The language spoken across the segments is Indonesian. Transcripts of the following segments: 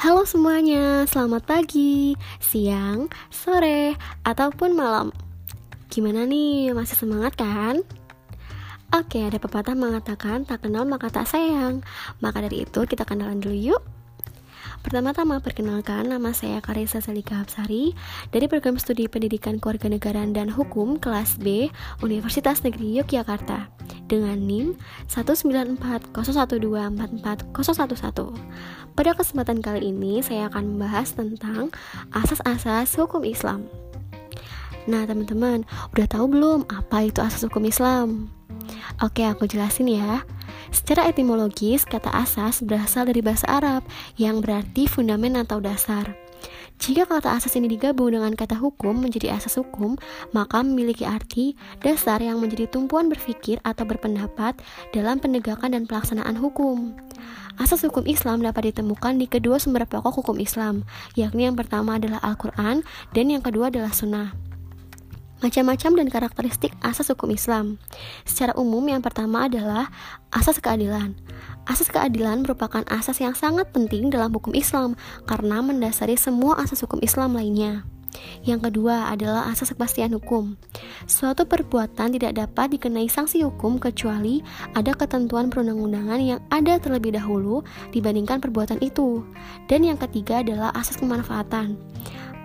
Halo semuanya, selamat pagi, siang, sore, ataupun malam. Gimana nih, masih semangat kan? Oke, ada pepatah mengatakan tak kenal maka tak sayang. Maka dari itu kita kenalan dulu yuk. Pertama-tama perkenalkan nama saya Karisa Salika Hapsari dari program studi Pendidikan Kewarganegaraan dan Hukum kelas B Universitas Negeri Yogyakarta dengan NIM 19401244011. Pada kesempatan kali ini saya akan membahas tentang asas-asas hukum Islam. Nah, teman-teman, udah tahu belum apa itu asas hukum Islam? Oke, aku jelasin ya. Secara etimologis, kata asas berasal dari bahasa Arab yang berarti fundamen atau dasar. Jika kata asas ini digabung dengan kata hukum menjadi asas hukum, maka memiliki arti dasar yang menjadi tumpuan berpikir atau berpendapat dalam penegakan dan pelaksanaan hukum. Asas hukum Islam dapat ditemukan di kedua sumber pokok hukum Islam, yakni yang pertama adalah Al-Quran dan yang kedua adalah Sunnah macam-macam dan karakteristik asas hukum Islam. Secara umum, yang pertama adalah asas keadilan. Asas keadilan merupakan asas yang sangat penting dalam hukum Islam karena mendasari semua asas hukum Islam lainnya. Yang kedua adalah asas kepastian hukum. Suatu perbuatan tidak dapat dikenai sanksi hukum kecuali ada ketentuan perundang-undangan yang ada terlebih dahulu dibandingkan perbuatan itu. Dan yang ketiga adalah asas kemanfaatan.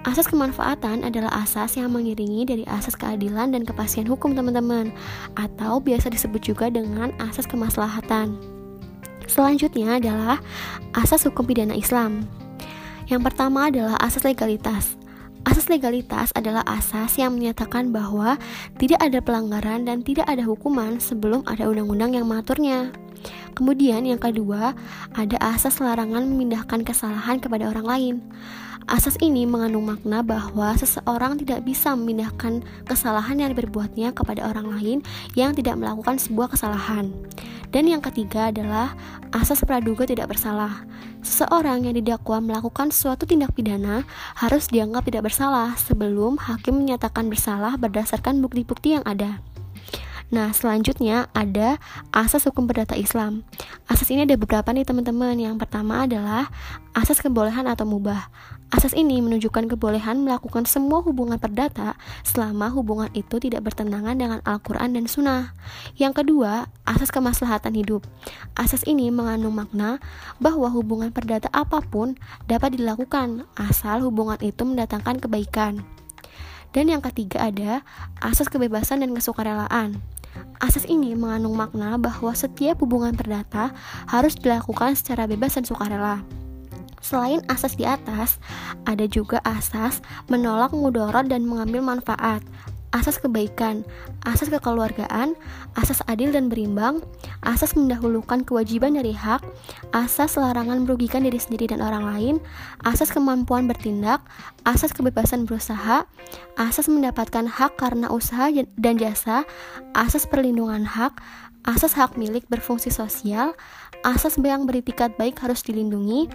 Asas kemanfaatan adalah asas yang mengiringi dari asas keadilan dan kepastian hukum teman-teman Atau biasa disebut juga dengan asas kemaslahatan Selanjutnya adalah asas hukum pidana Islam Yang pertama adalah asas legalitas Asas legalitas adalah asas yang menyatakan bahwa tidak ada pelanggaran dan tidak ada hukuman sebelum ada undang-undang yang mengaturnya. Kemudian yang kedua, ada asas larangan memindahkan kesalahan kepada orang lain. Asas ini mengandung makna bahwa seseorang tidak bisa memindahkan kesalahan yang diperbuatnya kepada orang lain yang tidak melakukan sebuah kesalahan. Dan yang ketiga adalah asas praduga tidak bersalah. Seseorang yang didakwa melakukan suatu tindak pidana harus dianggap tidak bersalah sebelum hakim menyatakan bersalah berdasarkan bukti-bukti yang ada. Nah, selanjutnya ada asas hukum perdata Islam. Asas ini ada beberapa nih teman-teman. Yang pertama adalah asas kebolehan atau mubah. Asas ini menunjukkan kebolehan melakukan semua hubungan perdata selama hubungan itu tidak bertentangan dengan Al-Quran dan Sunnah. Yang kedua, asas kemaslahatan hidup. Asas ini mengandung makna bahwa hubungan perdata apa pun dapat dilakukan asal hubungan itu mendatangkan kebaikan. Dan yang ketiga ada asas kebebasan dan kesukarelaan. Asas ini mengandung makna bahwa setiap hubungan perdata harus dilakukan secara bebas dan sukarela. Selain asas di atas, ada juga asas menolak mudarat dan mengambil manfaat asas kebaikan, asas kekeluargaan, asas adil dan berimbang, asas mendahulukan kewajiban dari hak, asas larangan merugikan diri sendiri dan orang lain, asas kemampuan bertindak, asas kebebasan berusaha, asas mendapatkan hak karena usaha dan jasa, asas perlindungan hak, asas hak milik berfungsi sosial, asas yang beritikat baik harus dilindungi,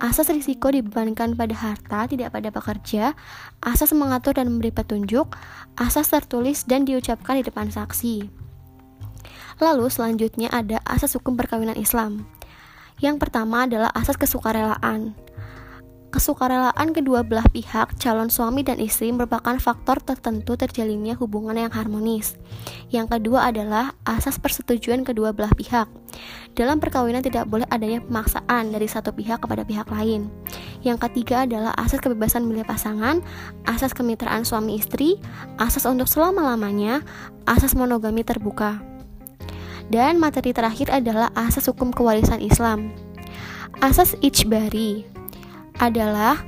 Asas risiko dibebankan pada harta, tidak pada pekerja. Asas mengatur dan memberi petunjuk. Asas tertulis dan diucapkan di depan saksi. Lalu selanjutnya ada asas hukum perkawinan Islam. Yang pertama adalah asas kesukarelaan. Kesukarelaan kedua belah pihak, calon suami dan istri merupakan faktor tertentu terjalinnya hubungan yang harmonis. Yang kedua adalah asas persetujuan kedua belah pihak. Dalam perkawinan tidak boleh adanya pemaksaan dari satu pihak kepada pihak lain. Yang ketiga adalah asas kebebasan milih pasangan, asas kemitraan suami istri, asas untuk selama-lamanya, asas monogami terbuka. Dan materi terakhir adalah asas hukum kewarisan Islam. Asas ijbari adalah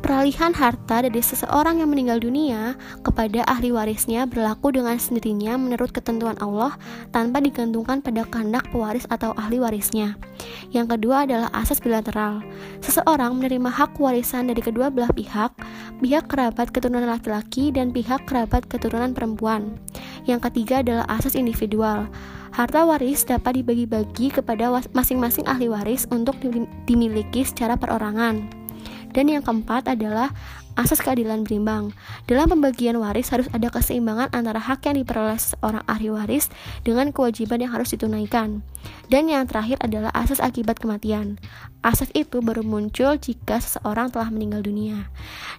peralihan harta dari seseorang yang meninggal dunia kepada ahli warisnya berlaku dengan sendirinya menurut ketentuan Allah tanpa digantungkan pada kehendak pewaris atau ahli warisnya. Yang kedua adalah asas bilateral. Seseorang menerima hak warisan dari kedua belah pihak, pihak kerabat keturunan laki-laki dan pihak kerabat keturunan perempuan. Yang ketiga adalah asas individual. Harta waris dapat dibagi-bagi kepada masing-masing ahli waris untuk dimiliki secara perorangan. Dan yang keempat adalah asas keadilan berimbang. Dalam pembagian waris harus ada keseimbangan antara hak yang diperoleh seorang ahli waris dengan kewajiban yang harus ditunaikan. Dan yang terakhir adalah asas akibat kematian. Asas itu baru muncul jika seseorang telah meninggal dunia.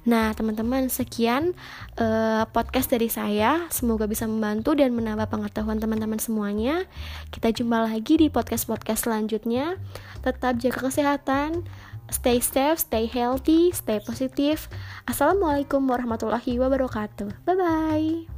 Nah, teman-teman, sekian uh, podcast dari saya. Semoga bisa membantu dan menambah pengetahuan teman-teman semuanya. Kita jumpa lagi di podcast-podcast selanjutnya. Tetap jaga kesehatan Stay safe, stay healthy, stay positif. Assalamualaikum warahmatullahi wabarakatuh. Bye bye.